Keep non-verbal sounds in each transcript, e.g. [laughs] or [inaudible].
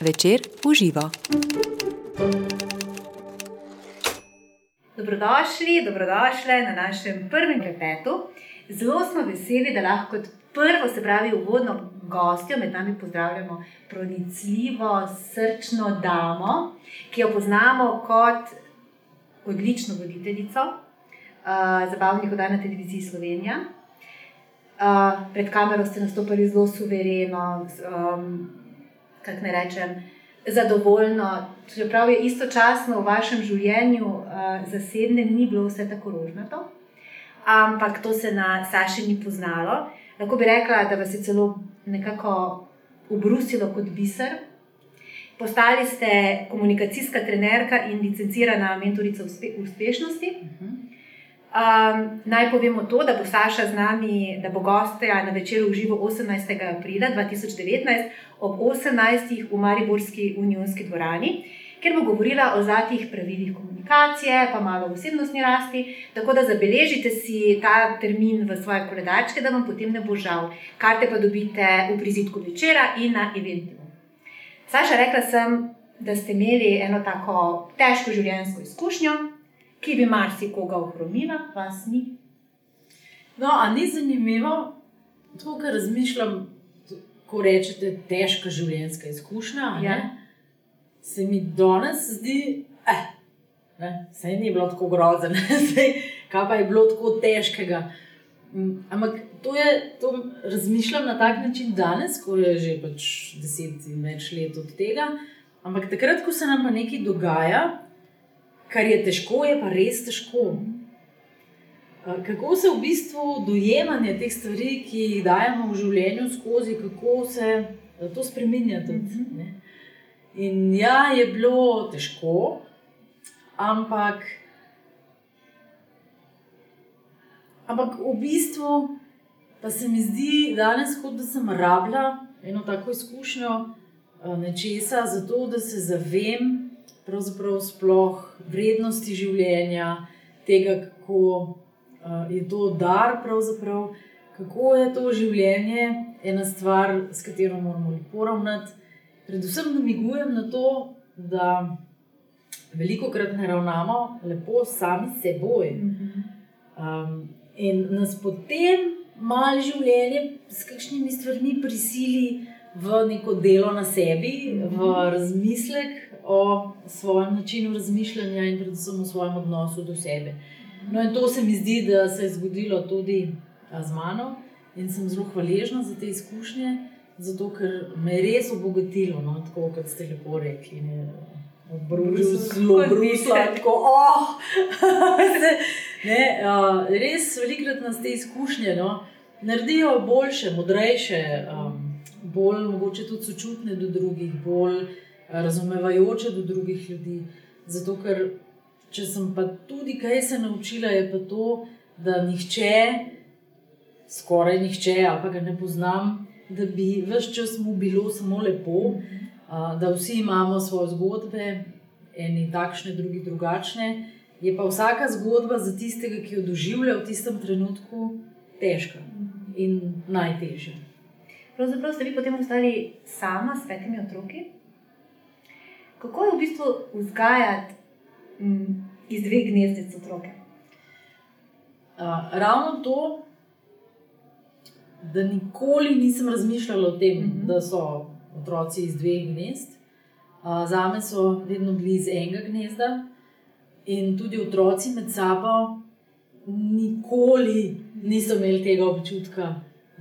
večer uživa. Dobrodošli, dobrodošli na našem prvem klepetu. Zelo smo veseli, da lahko kot prvo, se pravi, uvodno gostjo med nami pozdravljamo pronicljivo, srčno damo, ki jo poznamo kot odlično voditeljico uh, zabavnih oddaj na televiziji Slovenija. Uh, pred kamero ste nastopili zelo suvereno, um, kako ne rečem, zadovoljno. Čeprav je istočasno v vašem življenju uh, zasebnem ni bilo vse tako rožnato, ampak to se na Saši ni poznalo. Lahko bi rekla, da vas je celo nekako ubrusilo kot biser. Postali ste komunikacijska trenerka in licencirana mentorica uspe uspešnosti. Um, naj povemo to, da bo Saša z nami, da bo gostja na večeru v živo 18. aprila 2019 ob 18. v Mariborski unijski dvorani, kjer bo govorila o zlatih pravilih komunikacije, pa malo o osebnostni rasti. Tako da zabeležite si ta termin v svoje koledarčke, da vam potem ne bo žal. Karte pa dobite v prizitku večera in na eventu. Saša, rekla sem, da ste imeli eno tako težko življenjsko izkušnjo, ki bi marsikoga ohromila, vas ni. No, a ni zanimivo to, kar razmišljam, ko rečete, težka življenjska izkušnja. Ja. Se mi danes zdi, eh, se ni bilo tako grozno, [laughs] kaj pa je bilo tako težkega. Mm, Ampak to je, to razmišljam na tak način danes, ko je že pač deset in več let od tega. Ampak takrat, ko se nam pa nekaj dogaja, kar je težko, je pa res težko. A, Kako se v bistvu dojemanje teh stvari, ki jih dajemo v življenju skozi, kako se a, to spremenja. Tudi, ne? In ja, je bilo težko, ampak, ampak v bistvu pa se mi zdi danes, kot da sem rabila eno tako izkušnjo a, nečesa, zato da se zavem pravzaprav sploh vrednosti življenja, tega, kako uh, je to dar, kako je to življenje ena stvar, s katero moramo lepo ravnati. Predvsem namigujem na to, da veliko krat ne ravnamo lepo sami s seboj. Um, in nas potem malo življenje s kakšnimi stvarmi prisili v neko delo na sebi, v razmislek o svojem načinu razmišljanja in predvsem o svojem odnosu do sebe. No, in to se mi zdi, da se je zgodilo tudi z mano in sem zelo hvaležna za te izkušnje, zato ker me je res obogatilo, no, tako kot ste lepo rekli. Ne, zelo bruslo, tako, oh! [laughs] ne, uh, res velikrat nas te izkušnje no, naredijo boljše, modrejše, um, bolj mogoče tudi sočutne do drugih, bolj razumevajoče do drugih ljudi. Zato, ker če sem pa tudi kaj se naučila, je pa to, da nihče, skoraj nihče, ali pa ga ne poznam, da bi vse čas mu bilo samo lepo, da vsi imamo svoje zgodbe, eni takšne, drugi drugačne. Je pa vsaka zgodba za tistega, ki jo doživlja v tistem trenutku, težka in najtežja. Pravzaprav ste vi potem ostali sama s petimi otroki. Kako je v bistvu vzgajati mm, iz dveh gnezdic otroke? Uh, ravno to, da nikoli nisem razmišljala o tem, mm Mhm. -hmm. da so otroci iz dveh gnezd. Uh, za me so vedno bili iz enega gnezda, in tudi otroci med sabo nikoli niso imeli tega občutka,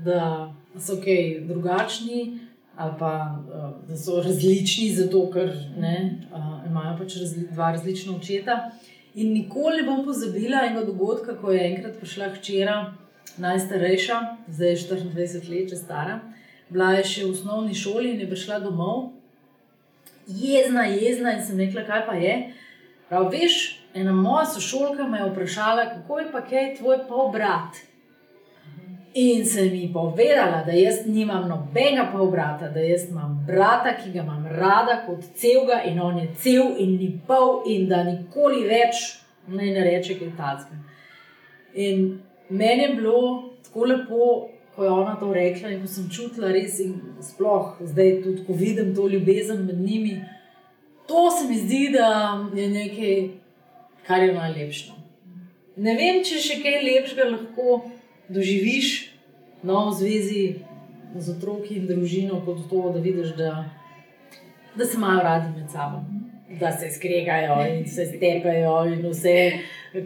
da so kaj drugačni. Ali pa uh, da so različni, zato ker ne, uh, imajo pač razli, dva različna očeta. In nikoli ne bom pozabila enega dogodka, ko je enkrat prišla hčera, najstarejša, zdaj je 24 let, že stara. Bila je še v osnovni šoli in je prišla domov, jezna, jezna, in sem rekla, kaj pa je. Prav, veš, ena moja sošolka me je vprašala, kako je pa kaj tvoj polbrat. In sem ji povedala, da jaz nimam nobenega polbrata, da jaz imam brata, ki ga imam rada kot celega, in on je cel in ni pol, in da nikoli več ne, ne reče kaj takega. In meni je bilo tako lepo, ko je ona to rekla in ko sem čutila res in sploh zdaj tudi, ko vidim to ljubezen med njimi. To se mi zdi, da je nekaj, kar je najlepše. Ne vem, če še kaj lepšega lahko doživiš no, v zvezi z otroki in družino, kot to, da vidiš, da, da se imajo radi med sabo, da se skregajo in se stepajo in vse,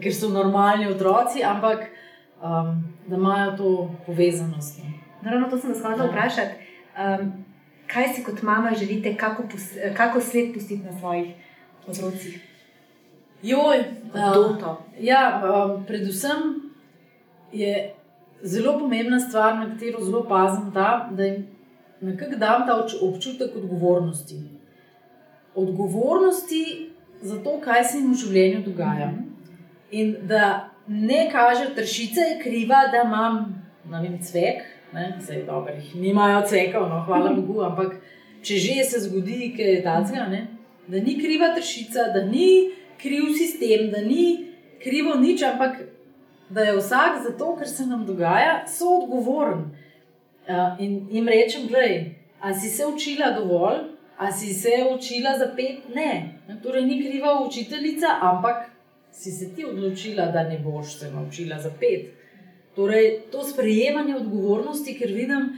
ker so normalni otroci, ampak um, da imajo to povezanost. no. Naravno, to sem vas hotela vprašati. Um, kaj si kot mama želite, kako, pos, kako sled pustiti na svojih otrocih? Joj, Kdo um, to? Ja, um, predvsem je zelo pomembna stvar, na katero zelo pazim, ta, da jim nekako dam ta obč- občutek odgovornosti. Odgovornosti za to, kaj se jim v življenju dogaja. In da ne kaže, tršica je kriva, da imam ne vem, cvek, ne, vse je dobro, jih nimajo cvekov, no, hvala Bogu, ampak če že se zgodi, kaj je tacga, ne, da ni kriva tršica, da ni kriv sistem, da ni krivo nič, ampak da je vsak za to, kar se nam dogaja, soodgovoren. Uh, in jim rečem, gledaj, a si se učila dovolj, a si se učila za pet? Ne. Torej, ni kriva učiteljica, ampak si se ti odločila, da ne boš se naučila za pet. Torej, to sprejemanje odgovornosti, ker vidim,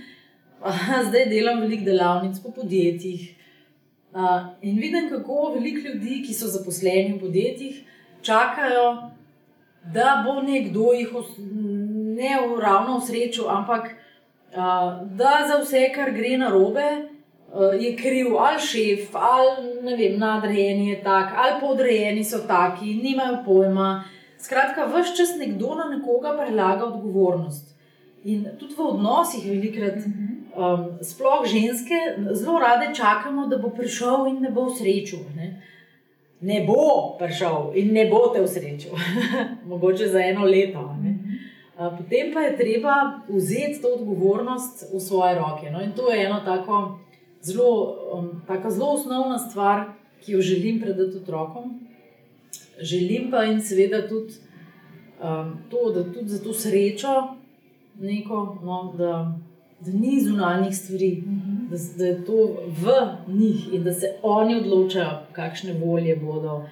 da zdaj delam veliko delavnic po podjetjih. Uh, in vidim, kako veliko ljudi, ki so zaposleni v podjetjih, čakajo, da bo nekdo jih ne v- ravno usrečil, ampak uh, da za vse, kar gre na robe, je kriv ali šef, ali vem, nadrejeni je tak, ali podrejeni so taki, nimajo pojma. Skratka, vse čas nekdo na nekoga prelaga odgovornost. In tudi v odnosih velikrat. Um, sploh ženske zelo rade čakamo, da bo prišel in ne bo srečal. Ne, ne bo prišel in ne bo te srečal, [laughs] mogoče za eno leto. Ne. Uh, potem pa je treba vzeti to odgovornost v svoje roke. No, in to je ena tako zelo, um, taka zelo osnovna stvar, ki jo želim predati otrokom. Želim pa jim seveda tudi um, to, da tudi za to srečo, neko, no, da, da ni zunanjih stvari, da, da je to v njih in da se oni odločajo, kakšne volje bodo,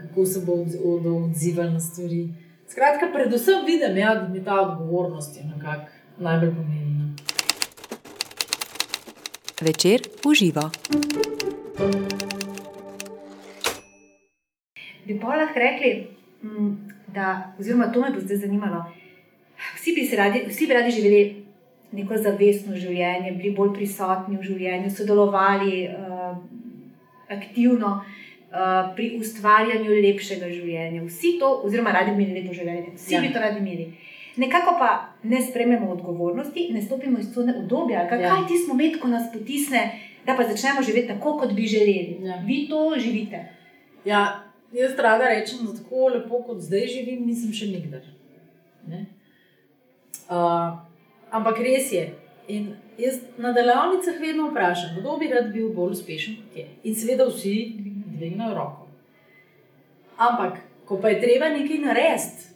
kako se bo- bodo odzivali na stvari. Skratka, predvsem vidim, ja, da mi ta odgovornost je nekako najbolj pomembna. Večer uživa. Bi pa lahko rekli, mm, da, oziroma to me bo zdaj zanimalo. Vsi bi, se radi, vsi bi radi živeli neko zavestno življenje, bili bolj prisotni v življenju, sodelovali uh, aktivno uh, pri ustvarjanju lepšega življenja. Vsi to, oziroma radi bi imeli lepo življenje, vsi Ja. bi to radi imeli. Nekako pa ne sprememo odgovornosti, ne stopimo iz cone obdobja. Kaj Ja. ja. ti smo med, ko nas potisne, da pa začnemo živeti tako, kot bi želeli. Ja. Vi to živite. Ja, jaz rada rečem, da tako lepo kot zdaj živim, nisem še nikdar. Ne? Uh, ampak res je. In jaz na delavnicah vedno vprašam, kdo bi rad bil bolj uspešen kot je. In seveda vsi dvignejo roko. Ampak, ko pa je treba nekaj narediti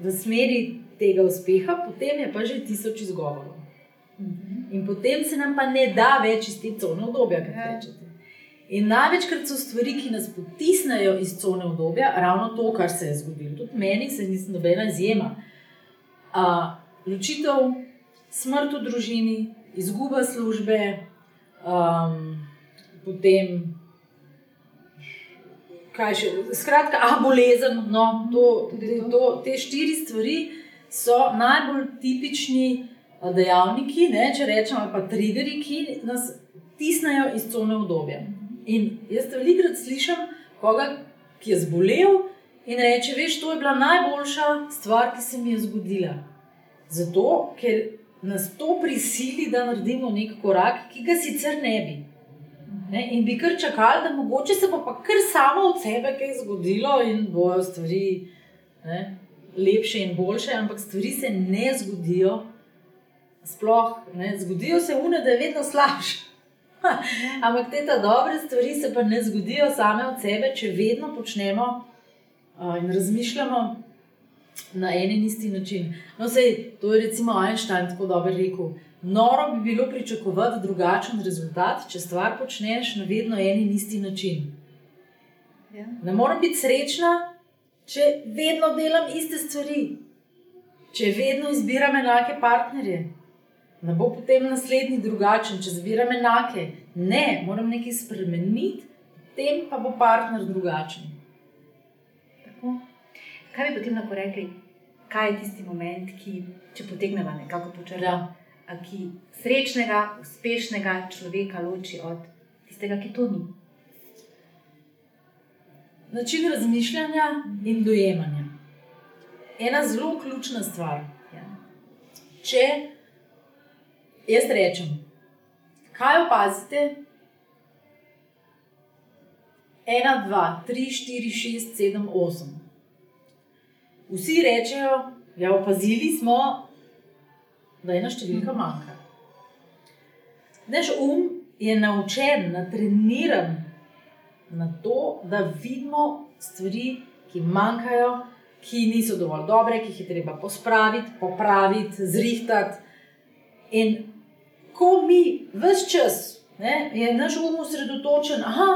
v smeri tega uspeha, potem je pa že tisoč izgovorov. In potem se nam pa ne da več iz te cone obdobja, kot Ja. rečete. In največkrat so stvari, ki nas potisnejo iz cone obdobja, ravno to, kar se je zgodilo. Tudi meni se nisem nobena izjema. Uh, ločitev, smrt v družini, izguba službe, um, potem. Kaj še, skratka, a bolezen. No, to, Tudi to. te štiri stvari so najbolj tipični a, dejavniki, ne, če rečemo, pa triggeri, ki nas tisnejo iz cone obdobja. In jaz velikokrat slišim koga, ki je zbolel in reče: Veš, to je bila najboljša stvar, ki se mi je zgodila. Zato, ker nas to prisili, da naredimo nek korak, ki ga sicer ne bi. Ne? In bi kar čakali, da mogoče se bo pa kar samo od sebe kaj zgodilo in bojo stvari ne, lepše in boljše, ampak stvari se ne zgodijo. Sploh ne zgodijo se une, da je vedno slabše. Ampak te ta dobre stvari se pa ne zgodijo same od sebe, če vedno počnemo uh, in razmišljamo na en in isti način. No, sej, to je recimo Einstein tako dobro rekel. Noro bi bilo pričakovati drugačen rezultat, če stvar počneš na vedno en in isti način. Ja. Ne morem biti srečna, če vedno delam iste stvari, če vedno izbiram enake partnerje. Ne bo potem naslednji drugačen, če izbiram enake. Ne, moram nekaj spremeniti, potem pa bo partner drugačen. Kaj bi potem lahko rekli, kaj je tisti moment, ki, če potegnemo nekako po črti, Ja. ki srečnega, uspešnega človeka loči od tistega, ki to ni? Način razmišljanja in dojemanja. Ena zelo ključna stvar. Ja. Če jaz rečem, kaj opazite? Ena, dva, tri, štiri, šest, sedem, osem. Vsi rečejo, da ja, opazili smo, da ena številka manjka. Naš um je naučen, natreniran na to, da vidimo stvari, ki manjkajo, ki niso dovolj dobre, ki jih je treba pospraviti, popraviti, zrihtati. In ko mi vse čas, ne, je naš um osredotočen, da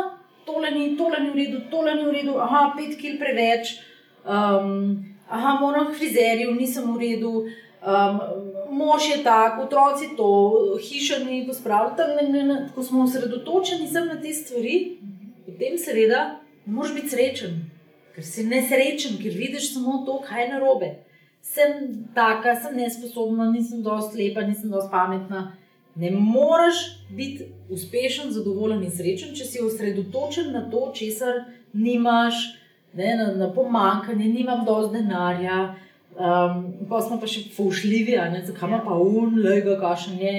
tole ni, tole ni v redu, tole ni v redu, aha, pet kil preveč, um, aha, moram k frizerju, nisem v redu. Um, mož je tak, otroci to, hiša ni pospravljena. tam ne- ne- ne. Ko smo osredotočeni na te stvari, potem seveda ne moreš biti srečen, ker si nesrečen, ker vidiš samo to, kaj je narobe. Sem taka, sem nesposobna, nisem dovolj lepa, nisem dovolj pametna. Ne moreš biti uspešen, zadovoljen in srečen, če si osredotočen na to, česar nimaš, ne, na, na pomankanje, nimam dovolj denarja. Um, pa smo pa še fušljivi, zakaj ima pa un, lega, kašen je.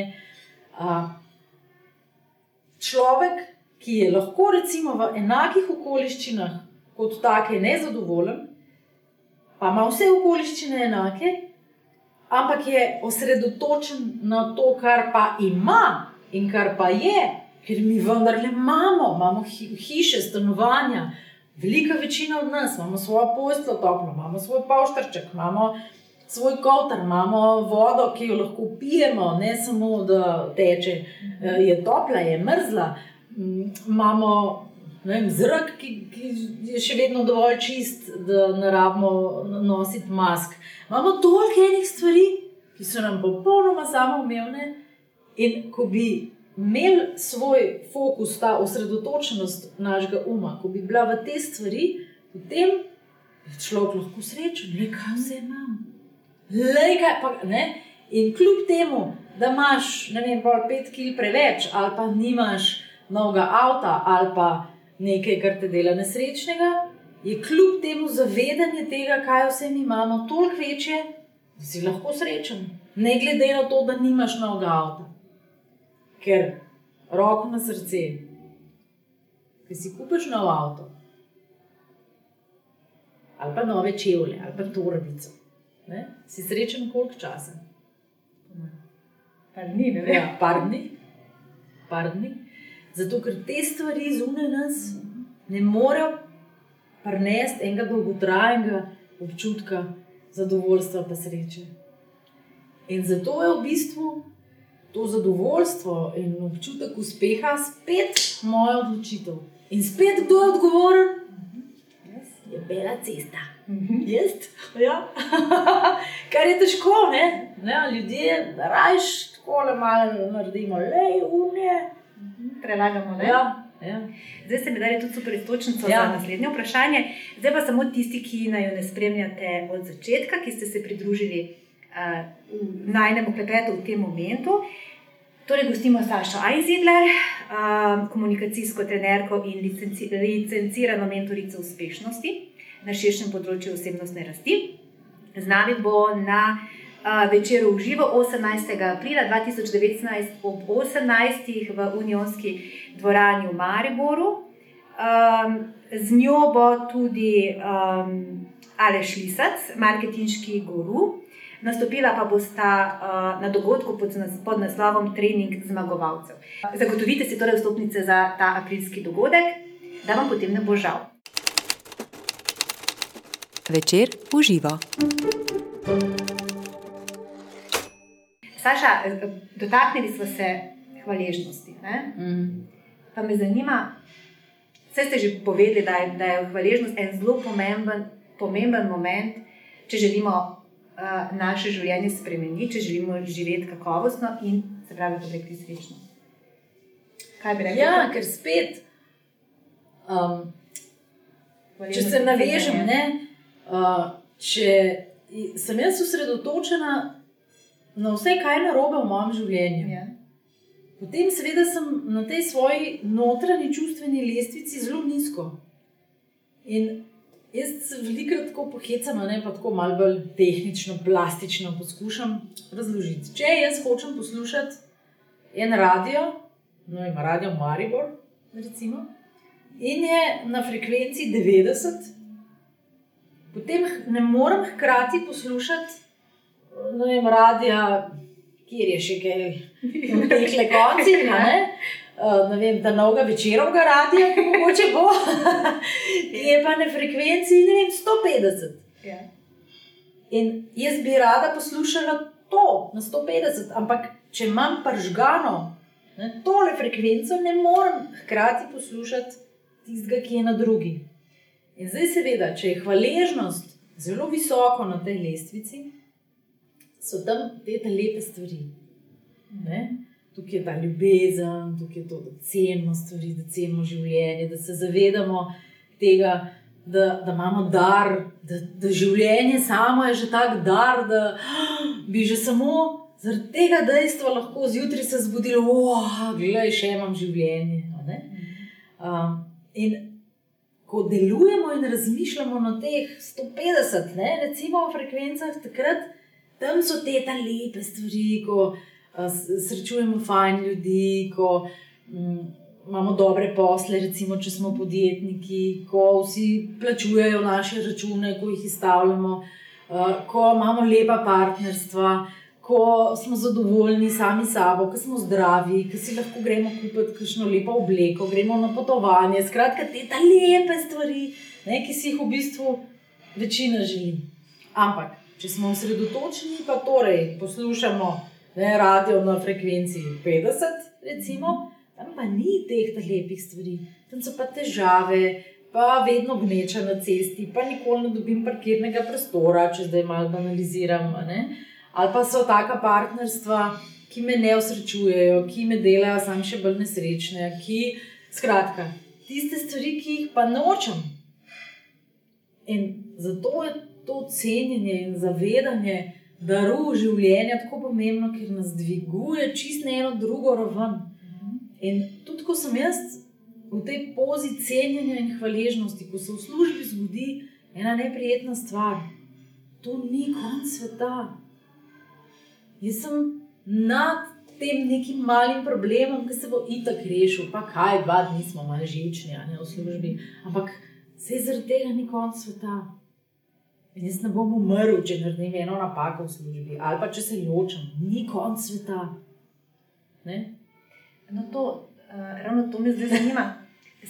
Uh, človek, ki je lahko recimo v enakih okoliščinah kot take nezadovoljen, pa ima vse okoliščine enake, ampak je osredotočen na to, kar pa ima in kar pa je, ker mi vendarle imamo, imamo hi hiše, stanovanja. Velika večina od nas imamo svojo posteljo toplo, imamo svoj poštarček, imamo svoj kotar, imamo vodo, ki jo lahko pijemo, ne samo da teče, eh, je topla, je mrzla. Mm, Imamo vem, zrak, ki, ki je še vedno dovolj čist, da ne rabimo nositi mask. Imamo toliko enih stvari, ki so nam popolnoma samoumevne, in ko bi imeli svoj fokus, ta osredotočenost našega uma, ko bi bila v te stvari, potem je človek lahko srečen, le kaj vse imam. Lej, kaj pa, ne? In kljub temu, da imaš vem, pet kil preveč, ali pa nimaš novega avta, ali pa nekaj, kar te dela nesrečnega, je kljub temu zavedanje tega, kaj vse mi imamo, toliko večje, da si lahko srečen. Ne glede na to, da nimaš novega avta. Ker roko na srce, ki si kupiš nov avto, ali pa nove čevlje, ali pa torbico, ne? si srečen koliko časa. Pa ni, ne vem. Ja, par dni. Par dni. Zato, ker te stvari zunaj nas ne morejo prenesti enega dolgotrajnega občutka zadovoljstva in sreče. In zato je v bistvu to zadovoljstvo in občutek uspeha spet moja odločitev. In spet kdo je odgovoren? Je bela cesta. Jaz? Ja. [laughs] Kar je težko, ne? ne ljudje rajš tako le malo naredimo, le umje. Prelagamo, ne? Ja, ja. Zdaj ste mi dali tudi super istočnico Ja. za naslednje vprašanje. Zdaj pa samo tisti, ki naj jo ne spremljate od začetka, ki ste se pridružili v najnem klepetu v tem momentu. Torej, gostimo Sašo Einzidler, uh, komunikacijsko trenerko in licenci licencirano mentorico uspešnosti na širšem področju osebnostne rasti. Z nami bo na uh, večeru v živo 18. aprila 2019 ob 18. v Unionski dvorani v Mariboru. Um, z njo bo tudi um, Aleš Lisac, marketinški guru. Nastopila pa bosta uh, na dogodku pod, pod naslovom Trening zmagovalcev. Zagotovite si torej vstopnice za ta aprilski dogodek, da vam potem ne bo žal. Večer uživa. Saša, dotaknili smo se hvaležnosti. Mm. Pa me zanima, vse ste že povedali, da je, da je hvaležnost en zelo pomemben, pomemben moment, če želimo naše življenje spremeniti, če želimo živeti kakovostno in se pravi, tudi rekli srečno. Kaj bi rekli? Ja, ker spet. Um, če se navežem, ne, uh, če sem jaz osredotočena na vse, kaj je narobe v mojem življenju. Ja. Potem, seveda, sem na tej svoji notranji čustveni lestvici zelo nizko. In jaz se veliko tako pohecam, ne pa tako malo bolj tehnično, plastično poskušam razložiti. Če jaz hočem poslušati en radio, no ima radio Maribor, recimo, in je na frekvenci 90, potem ne morem hkrati poslušati no, vem, radio kjer je še kaj [laughs] v teh le koncih. Uh, vem, ta novega večerovega radia, ki mogoče bo, [laughs] je pa na frekvenci vem, 150. Ja. In jaz bi rada poslušala to na 150, ampak če imam pržgano ne, tole frekvenco, ne morem hkrati poslušati tistega, ki je na drugi. In zdaj, seveda, če je hvaležnost zelo visoko na tej lestvici, so tam te lepe stvari. Ne? Tukaj je ta ljubezen, tukaj je to, da cenimo stvari, da cenimo življenje, da se zavedamo tega, da, da imamo dar, da, da življenje samo je že tako dar, da [gasps] bi že samo zaradi tega dejstva lahko zjutraj se zbudili, da oh, še imam življenje. Um, in ko delujemo in razmišljamo na teh 150, ne, recimo, frekvencah, takrat tam so te ta lepe stvari, ko srečujemo fajn ljudi, ko um, imamo dobre posle, recimo, če smo podjetniki, ko vsi plačujejo naše račune, ko jih izstavljamo, uh, ko imamo lepa partnerstva. Ko smo zadovoljni sami s sabo, ko smo zdravi, ko si lahko gremo kupiti kakšno lepo obleko, gremo na potovanje, skratka, te ta lepe stvari, ne, ki si jih v bistvu večina želi. Ampak če smo osredotočeni, pa torej poslušamo ne, radio na frekvenci 50, recimo, tam pa ni teh lepih stvari, tam so pa težave. Pa vedno gneča na cesti, pa nikoli ne dobim parkirnega prostora, če zdaj malo banaliziram. Ali pa so taka partnerstva, ki me ne osrečujejo, ki me delajo sam še bolj nesrečne. Ki, skratka, tiste stvari, ki jih pa nočem. In zato je to cenjenje in zavedanje daru življenja tako pomembno, ker nas dviguje čist na eno drugo raven. In tudi, ko sem jaz v tej pozi cenjenja in hvaležnosti, ko se v službi zgodi ena neprijetna stvar, to ni konc sveta. Jaz sem nad tem nekim malim problemom, ki se bo itak rešil, pa kaj, dva dni smo malo živčni, ne v službi, ampak se zaradi tega ni konc sveta. Jaz ne bom umrl, če naredim eno napako v službi ali pa če se ločim, ni konc sveta. No, to, uh, ravno to me zdaj zanima.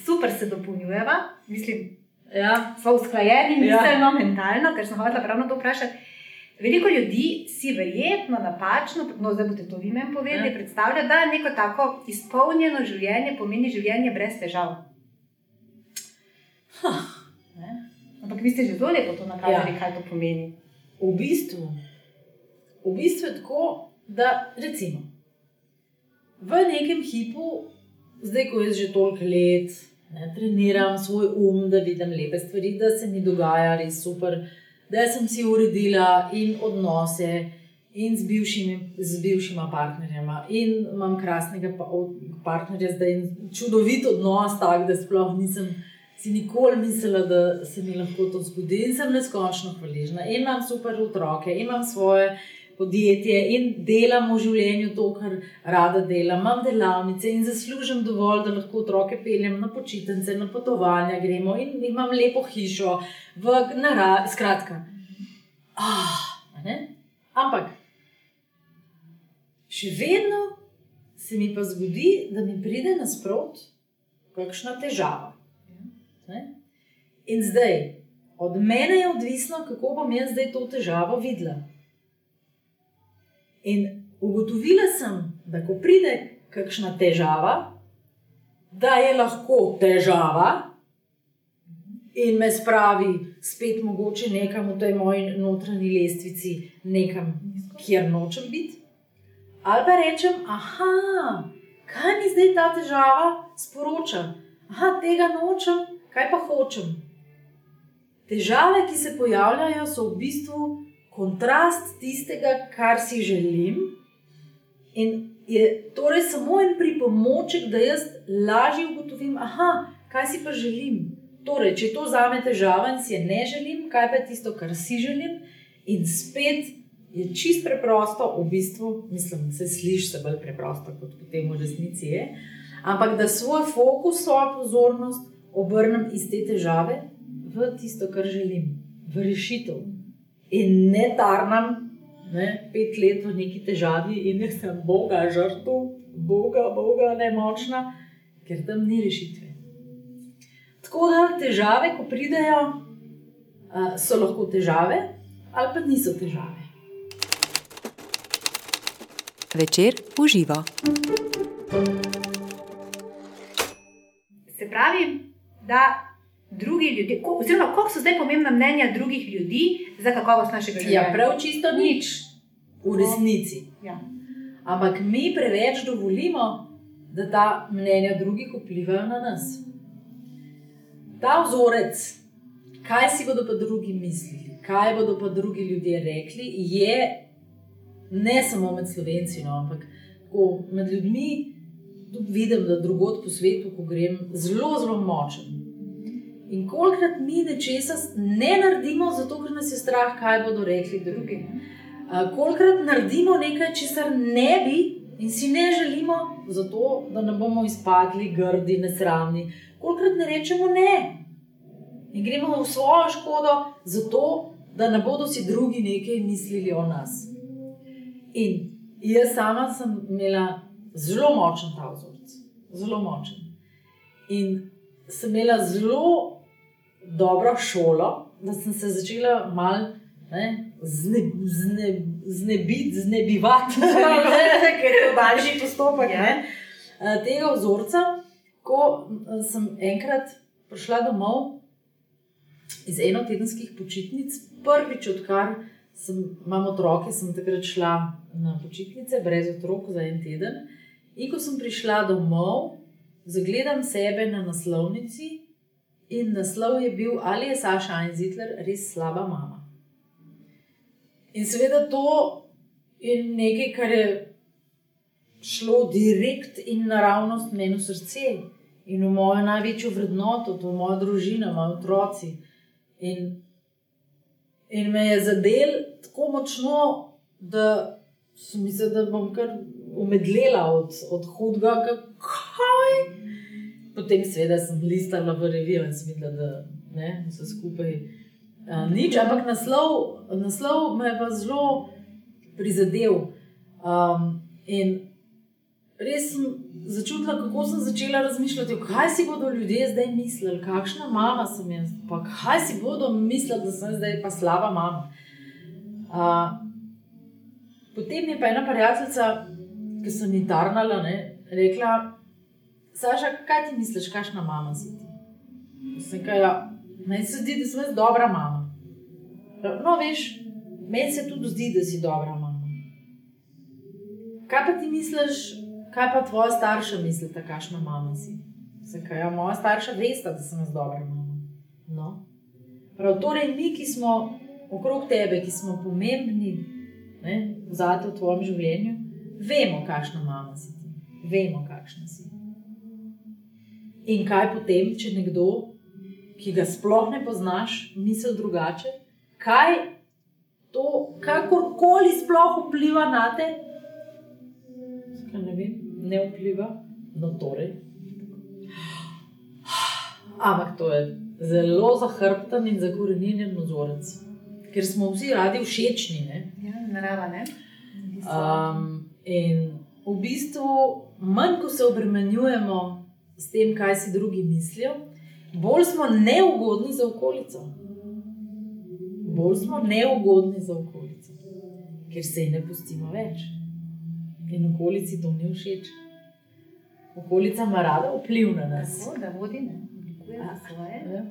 Super se dopolnjujeva, mislim, da ja. smo usklajeni, miselno, ja. mentalno, ker sem hotel pravno to vprašati. Veliko ljudi si verjetno napačno, no zdaj boste to vi meni povedali, ja. predstavlja, da neko tako izpolnjeno življenje pomeni življenje brez težav. Huh. Ampak vi ste že zelo lepo to nakazali, ja. kaj to pomeni. V bistvu, v bistvu je tako, da recimo v nekem hipu, zdaj ko jaz že toliko let ne, treniram svoj um, da vidim lepe stvari, da se mi dogaja res super, da sem si uredila in odnose. In z bivšimi, z bivšima partnerjema, in imam krasnega partnerja, zdaj čudovit odnos, tako da sploh nisem si nikoli mislila, da se mi lahko to zgodi in sem neskončno hvaležna. In imam super otroke, imam svoje podjetje in delam v življenju to, kar rada delam. Imam delavnice in zaslužim dovolj, da lahko otroke peljem na počitnice, na potovanja, gremo in imam lepo hišo v naravi. Skratka, ah, ampak še vedno se mi pa zgodi, da mi pride nasprot kakšna težava. Ne? In zdaj, od mene je odvisno, kako bom jaz zdaj to težavo videla. In ugotovila sem, da ko pride kakšna težava, da je lahko težava in me spravi spet mogoče nekam v tej moji notranji lestvici, nekam, kjer nočem biti. Ali pa rečem, aha, kaj mi zdaj ta težava sporoča? Aha, tega nočem, kaj pa hočem. Težave, ki se pojavljajo, so v bistvu kontrast tistega, kar si želim. In je torej samo en pripomoček, da jaz lažje ugotovim, aha, kaj si pa želim. Torej, če to zame težava in si je ne želim, kaj pa je tisto, kar si želim, in spet je čist preprosto, v bistvu, mislim, se sliši se bolj preprosto, kot potem v resnici je. Ampak da svoj fokus, svojo pozornost obrnem iz te težave v tisto, kar želim, v rešitev. In ne tarnam ne, pet let v neki težavi in jaz sem Boga žrtev, Boga, Boga, ne močna, ker tam ni rešitve. Tako da težave, ko pridejo, so lahko težave, ali pa niso težave. Večer uživa. Se pravi, da drugi ljudje, ko, oziroma koliko so zdaj pomembna mnenja drugih ljudi za kakovost našega življenja? Ja, prav čisto nič, v resnici. Ja. Ampak mi preveč dovolimo, da ta mnenja drugih vplivajo na nas ta vzorec, kaj si bodo pa drugi mislili, kaj bodo pa drugi ljudje rekli, je ne samo med slovenci, no, ampak tako med ljudmi. Tudi vidim, da drugot po svetu, ko grem, zelo, zelo močen. In kolikrat mi nečesa ne naredimo, zato ker nas je strah, kaj bodo rekli drugi. Kolikrat naredimo nekaj, česar ne bi in si ne želimo, zato da ne bomo izpadli grdi, nesramni, kolikrat ne rečemo ne. In gremo v svojo škodo, zato da ne bodo si drugi nekaj mislili o nas. In jaz sama sem imela zelo močen ta vzorec, zelo močen. In sem imela zelo dobro šolo, da sem se začela malo znebiti, zne, zne znebivati, [laughs] ker je to daljši postopek ja. ne, tega vzorca ko eh, sem enkrat prišla domov iz enotedenskih počitnic, prvič odkar sem, imam otroke, sem takrat šla na počitnice, brez otrok za en teden. In ko sem prišla domov, zagledam sebe na naslovnici. In naslov je bil, ali je Saša Einzitler res slaba mama. In seveda to je nekaj, kar je šlo direkt in naravnost meni v srce in v mojo največjo vrednoto, to je moja družina, moji otroci. In, in me je zadel tako močno, da sem mislila, da bom kar umedlela od, od hudega, kaj. Potem, seveda, sem listala v revijo in sem videla, da ne, vse skupaj uh, nič, ampak naslov, naslov me je pa zelo prizadel. Um, in res sem začutila, kako sem začela razmišljati, kaj si bodo ljudje zdaj mislili, kakšna mama sem jaz, pa kaj si bodo mislili, da sem zdaj pa slaba mama. Uh, potem je pa ena prijateljica, ki sem ji tarnala, ne, rekla: Saša, kaj ti misliš, kakšna mama si ti? Sem kaj, ja, meni se zdi, da sem jaz dobra mama. No, veš, meni se tudi zdi, da si dobra mama. Kaj pa ti misliš, kaj pa tvoja starša misli, kakšna mama si? Zakaj? Ja, moja starša veste, da sem jaz dobra mama. No. Prav, torej, mi, ki smo okrog tebe, ki smo pomembni zate v tvojem življenju, vemo, kakšna mama si ti. Vemo, kakšna si. In kaj potem, če nekdo, ki ga sploh ne poznaš, misli drugače, kaj to, kakorkoli sploh vpliva na te, ne vem ne vpliva, no torej. Ampak to je zelo zahrbten in zakorenjen vzorec, ker smo vsi radi všečni. Ne? Ja, narava, ne? Um, in v bistvu, manj ko se obremenjujemo s tem, kaj si drugi mislijo, bolj smo neugodni za okolico. bolj smo neugodni za okolico, ker se jih ne pustimo več. In okolici to ni všeč. Okolica ima rada vpliv na nas. Tako, da vodi ne, oblikuje Ja. svoje. Ja.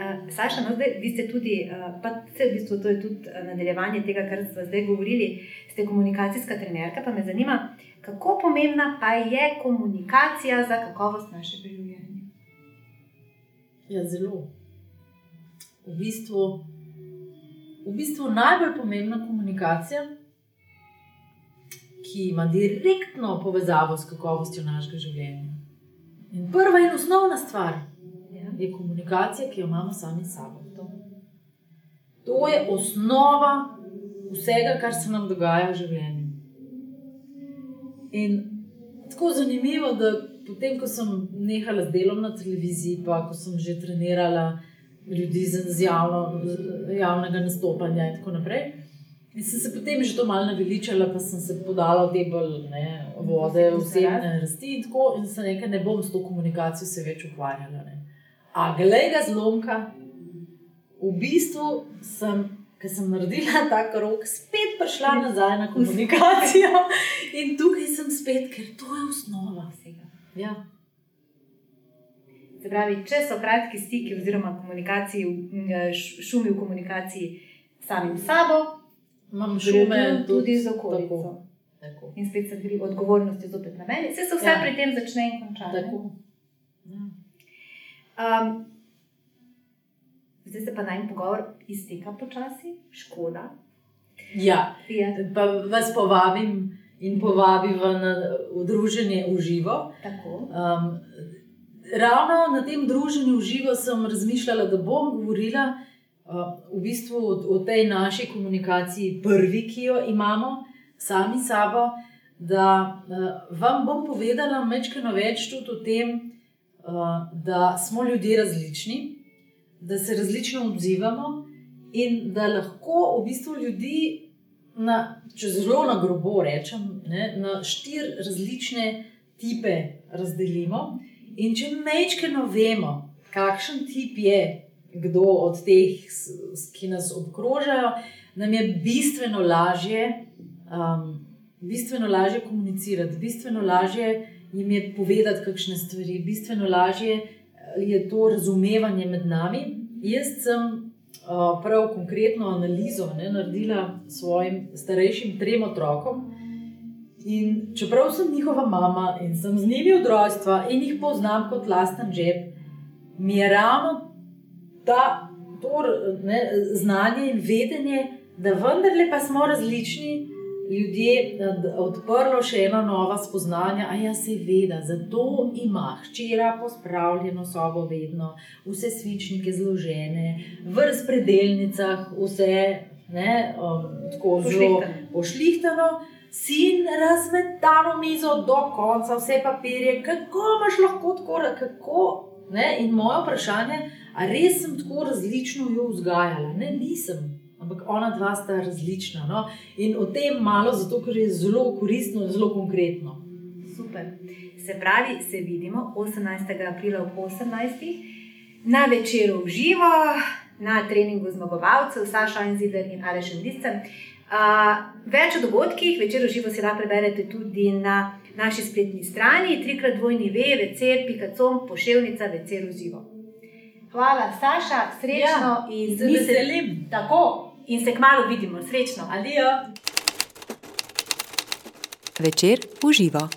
Uh, Saša, no, zdaj, vi ste tudi, uh, pa se v bistvu to je tudi uh, nadaljevanje tega, kar smo zdaj govorili, ste komunikacijska trenerka, pa me zanima, kako pomembna pa je komunikacija za kakovost našega življenja. Ja, zelo. V bistvu, v bistvu najbolj pomembna komunikacija, ki ima direktno povezavo s kakovostjo našega življenja. In prva in osnovna stvar. Je komunikacija, ki jo imamo sami s sabo. To je osnova vsega, kar se nam dogaja v življenju. In tako zanimivo, da potem, ko sem nehala z delom na televiziji, pa ko sem že trenirala ljudi z, javno, z javnega nastopanja in tako naprej. In sem se potem že to malo naveličala, pa sem se podala v te bolj ne, vode, osebne rasti in tako, in se nekaj ne bom s to komunikacijo se več ukvarjala. Ne. A glej ga zlomka, v bistvu sem, ker sem naredila [laughs] ta krok, spet prišla nazaj na komunikacijo [laughs] in tukaj sem spet, ker to je osnova Vsega. Ja. Se pravi, če so kratki stiki oziroma komunikaciji, m, š- šumi v komunikaciji s samim sabo, Imam šume tudi z okolico. Tako, tako, In spet se gre odgovornosti zopet na meni, vse se vse Ja. pri tem začne in konča. ne? tako. Ja. Um, zdaj se pa naj pogovor izteka počasi, škoda. ja, Je pa vas povabim in povabim v, na, v druženje v živo. tako. Um, ravno na tem druženju v živo sem razmišljala, da bom govorila uh, v bistvu o, o tej naši komunikaciji, prvi, ki jo imamo, sami sabo. Da uh, vam bom povedala nekaj več tudi o tem, da smo ljudje različni, da se različno odzivamo in da lahko v bistvu ljudi, na, če zelo na grobo rečem, ne, na štiri različne tipe razdelimo. In če mečkeno vemo, kakšen tip je kdo od teh, ki nas obkrožajo, nam je bistveno lažje, um, bistveno lažje komunicirati, bistveno lažje jim je povedati kakšne stvari, bistveno lažje eh, je to razumevanje med nami. Jaz sem uh, prav konkretno analizo ne, naredila svojim starejšim trem otrokom. In čeprav sem njihova mama in sem z njimi od rojstva in jih poznam kot lasten žep, mi je ravno ta, to ne, znanje in vedenje, da vendarle pa smo različni ljudje, da- odprlo še ena nova spoznanja. A ja, se veda, zato ima hčera pospravljeno sobo vedno, vse svinčnike zložene, v razpredelnicah, vse ne, um, tako zelo Pošlihtano. Sin razmetano mizo do konca, vse papirje, kako imaš lahko tako, kako. Ne? In moje vprašanje, ali res sem tako različno jo vzgajala? Ne, nisem. Ampak ona dva sta različna. No? In o tem malo, zato ker je zelo koristno in zelo konkretno. Super. Se pravi, se vidimo 18. aprila ob 18. na večeru v živo, na treningu zmagovalcev, Saša Enzider in Aleš Indiscem. Uh, več o dogodkih, večer v živo si lahko preberete tudi na naši spletni strani, trikrat dvojni ve, večer.com, pošiljka večer v živo. Hvala, Saša, srečno ja, in Se veselim. Tako, in se kmalo vidimo, srečno. Alijo. Večer uživa.